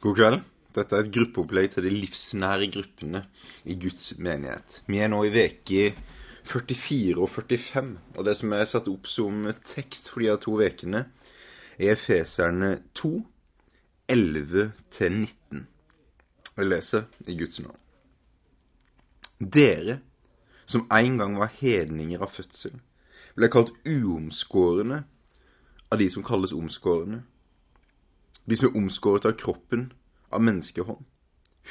God kveld. Dette er et gruppeopplegg til de livsnære gruppene i Guds menighet. Vi er nå i uke 44 og 45, og det som er satt opp som tekst for de her to vekene, er Efeserne 2, 11-19. Jeg leser i Guds navn. Dere, som en gang var hedninger av fødsel, ble kalt uomskårne av de som kalles omskårne de som er omskåret av kroppen av menneskehånd.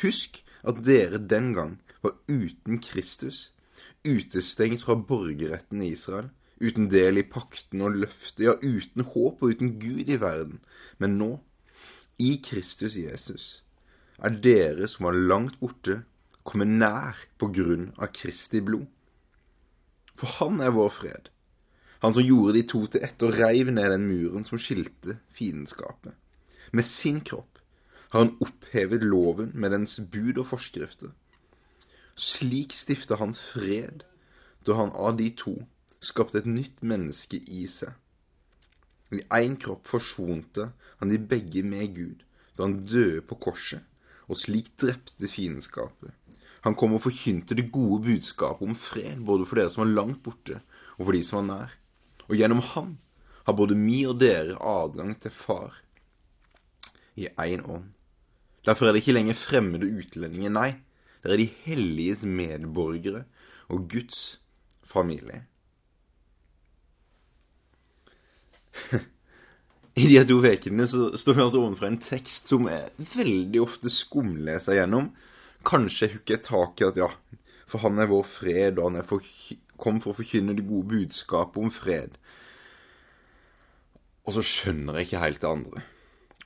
Husk at dere den gang var uten Kristus, utestengt fra borgerretten i Israel, uten del i pakten og løftet, ja, uten håp og uten Gud i verden. Men nå, i Kristus Jesus, er dere som var langt borte, kommet nær på grunn av Kristi blod. For han er vår fred, han som gjorde de to til ett og reiv ned den muren som skilte fiendskapet. Med sin kropp har han opphevet loven med dens bud og forskrifter. Slik stiftet han fred da han av de to skapte et nytt menneske i seg. I én kropp forsonte han de begge med Gud da han døde på korset, og slik drepte fiendskapet. Han kom og forkynte det gode budskapet om fred, både for dere som var langt borte, og for de som var nær. Og gjennom han har både vi og dere adgang til Far i én ånd. Derfor er det ikke lenger fremmede utlendinger, nei, det er de helliges medborgere og Guds familie. I de to ukene står vi altså overfor en tekst som er veldig ofte skumleser gjennom. Kanskje hooker tak i at ja, for han er vår fred, og han er for, kom for å forkynne det gode budskapet om fred. Og så skjønner jeg ikke helt det andre.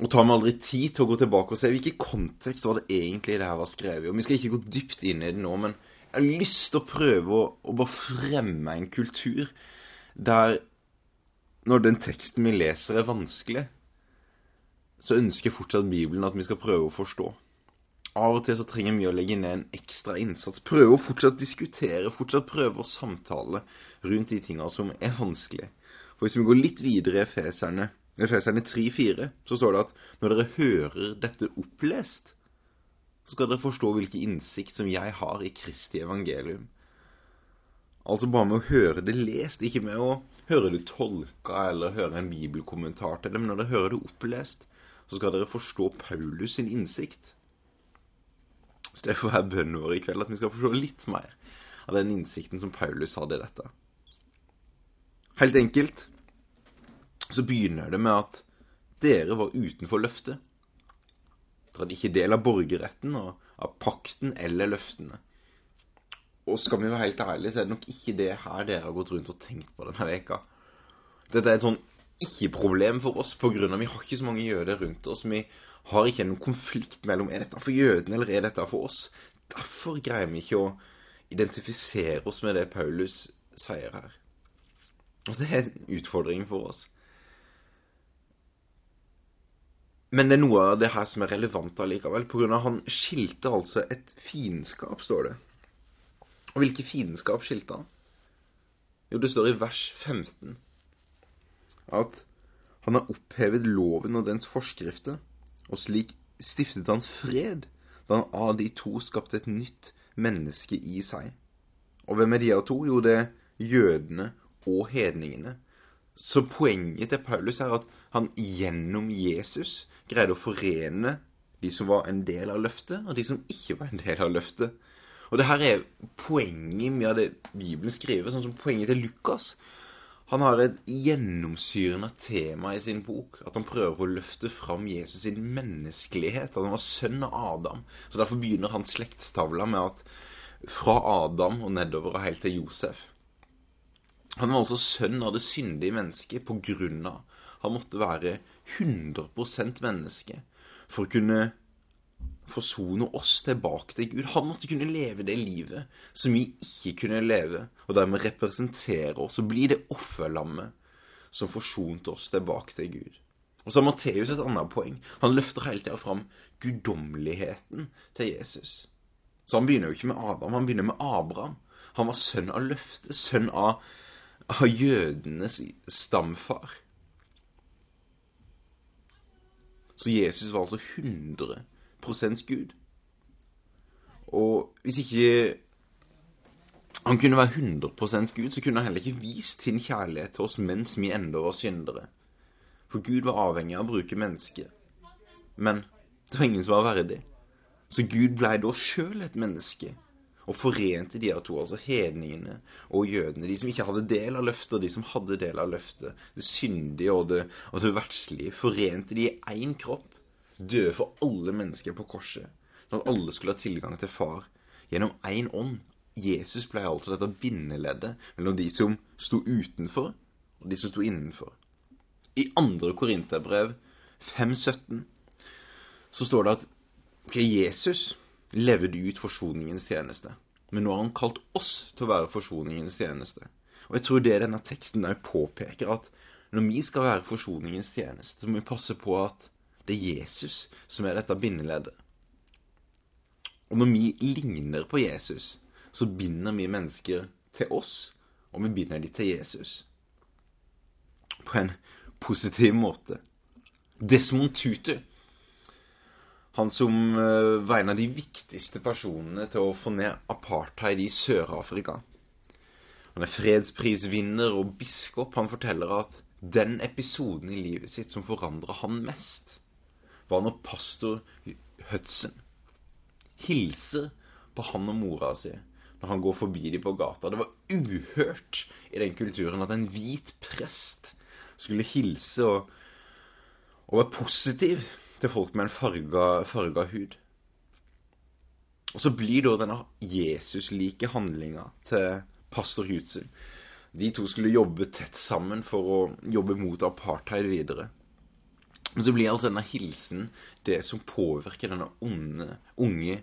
Og tar meg aldri tid til å gå tilbake og se hvilken kontekst var det egentlig det her var skrevet i. Vi skal ikke gå dypt inn i det nå, men jeg har lyst til å prøve å, å bare fremme en kultur der når den teksten vi leser, er vanskelig, så ønsker fortsatt Bibelen at vi skal prøve å forstå. Av og til så trenger vi å legge ned en ekstra innsats. Prøve å fortsatt diskutere, fortsatt prøve å samtale rundt de tinga som er vanskelig. For hvis vi går litt videre i Efeserne Efeserne 3,4 så står det at når dere hører dette opplest, så skal dere forstå hvilken innsikt som jeg har i Kristi evangelium. Altså bare med å høre det lest, ikke med å høre det tolka eller høre en bibelkommentar til det, men når dere hører det opplest, så skal dere forstå Paulus sin innsikt. Så det får være bønnen vår i kveld, at vi skal forstå litt mer av den innsikten som Paulus hadde i dette. Helt enkelt så begynner det med at dere var utenfor løftet. Dere hadde ikke del av borgerretten og av pakten eller løftene. Og skal vi være helt ærlige, så er det nok ikke det her dere har gått rundt og tenkt på denne veka. Dette er et sånn ikke-problem for oss av vi har ikke så mange jøder rundt oss. Vi har ikke noen konflikt mellom er dette for jødene eller er dette for oss. Derfor greier vi ikke å identifisere oss med det Paulus sier her. Og det er en utfordring for oss. Men det er noe av det her som er relevant allikevel, på grunn av han skilte altså et fiendskap, står det. Og hvilke fiendskap skilte han? Jo, det står i vers 15 at han har opphevet loven og dens forskrifter, og slik stiftet han fred da han av de to skapte et nytt menneske i seg. Og hvem er de av to? Jo, det er jødene og hedningene. Så poenget til Paulus er at han gjennom Jesus greide å forene de som var en del av løftet, og de som ikke var en del av løftet. Og det her er poenget med det Bibelen skriver, sånn som poenget til Lukas. Han har et gjennomsyrende tema i sin bok. At han prøver å løfte fram Jesus sin menneskelighet. At han var sønn av Adam. Så derfor begynner hans slektstavle med at fra Adam og nedover og helt til Josef. Han var altså sønn av det syndige mennesket på grunn av han måtte være 100 menneske for å kunne forsone oss tilbake til Gud. Han måtte kunne leve det livet som vi ikke kunne leve, og dermed representere oss og bli det offerlammet som forsonte oss tilbake til Gud. Og så har Matteus et annet poeng. Han løfter hele tida fram guddommeligheten til Jesus. Så han begynner jo ikke med Adam, han begynner med Abraham. Han var sønn av løftet, sønn av, av jødenes stamfar. Så Jesus var altså 100% Gud. Og hvis ikke han kunne være 100% Gud, så kunne han heller ikke vist sin kjærlighet til oss mens vi enda var syndere. For Gud var avhengig av å bruke mennesket. Men det var ingen som var verdig. Så Gud blei da sjøl et menneske og forente de her to, altså hedningene og jødene. De som ikke hadde del av løftet, og de som hadde del av løftet. Det syndige og det, og det verdslige. Forente de i én kropp. Døde for alle mennesker på korset. Sånn at alle skulle ha tilgang til Far gjennom én ånd. Jesus ble altså dette bindeleddet mellom de som sto utenfor, og de som sto innenfor. I andre Korinterbrev 5.17 så står det at Jesus levde ut forsoningens tjeneste. Men nå har han kalt oss til å være forsoningens tjeneste. Og jeg tror det denne teksten òg påpeker, at når vi skal være forsoningens tjeneste, så må vi passe på at det er Jesus som er dette bindeleddet. Og når vi ligner på Jesus, så binder vi mennesker til oss, og vi binder dem til Jesus. På en positiv måte. Desmond Tutu han som uh, var en av de viktigste personene til å få ned apartheid i Sør-Afrika. Han er fredsprisvinner og biskop. Han forteller at den episoden i livet sitt som forandra han mest, var når pastor Hudson hilser på han og mora si når han går forbi dem på gata. Det var uhørt i den kulturen at en hvit prest skulle hilse og, og være positiv til folk med en farga, hud. Og så blir da denne Jesus-like handlinga til pastor Hutzen De to skulle jobbe tett sammen for å jobbe mot apartheid videre. Men så blir altså denne hilsen det som påvirker denne onde, unge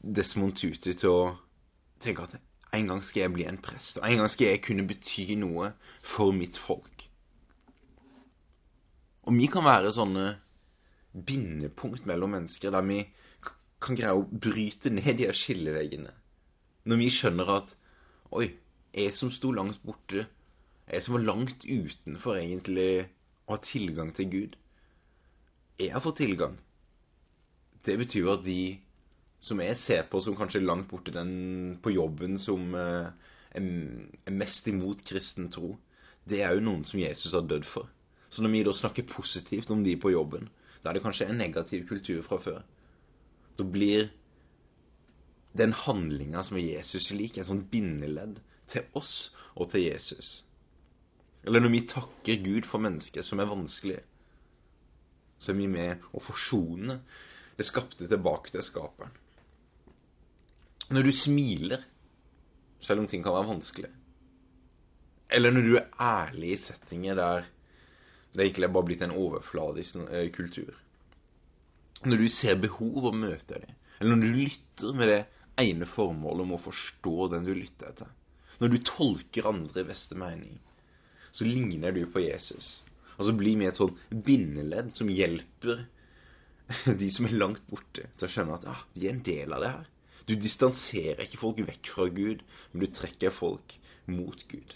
Desmond Tutu til å tenke at en gang skal jeg bli en prest, og en gang skal jeg kunne bety noe for mitt folk. Og vi kan være sånne bindepunkt mellom mennesker, der vi kan greie å bryte ned de skilleveggene. Når vi skjønner at Oi, jeg som sto langt borte, jeg som var langt utenfor egentlig å ha tilgang til Gud Jeg har fått tilgang. Det betyr at de som jeg ser på som kanskje langt borte den på jobben som eh, er mest imot kristen tro, det er jo noen som Jesus har dødd for. Så når vi da snakker positivt om de på jobben, da er det kanskje en negativ kultur fra før. Da blir den handlinga som er Jesus lik, en sånn bindeledd til oss og til Jesus. Eller når vi takker Gud for mennesker som er vanskelige, så er vi med å forsone det skapte tilbake til skaperen. Når du smiler, selv om ting kan være vanskelig, eller når du er ærlig i settinger der det er egentlig bare blitt en overfladisk eh, kultur. Når du ser behov og møter dem, eller når du lytter med det ene formålet om å forstå den du lytter etter, når du tolker andre i beste mening, så ligner du på Jesus. Og så blir vi et sånn bindeledd som hjelper de som er langt borte, til å skjønne at ah, de er en del av det her. Du distanserer ikke folk vekk fra Gud, men du trekker folk mot Gud.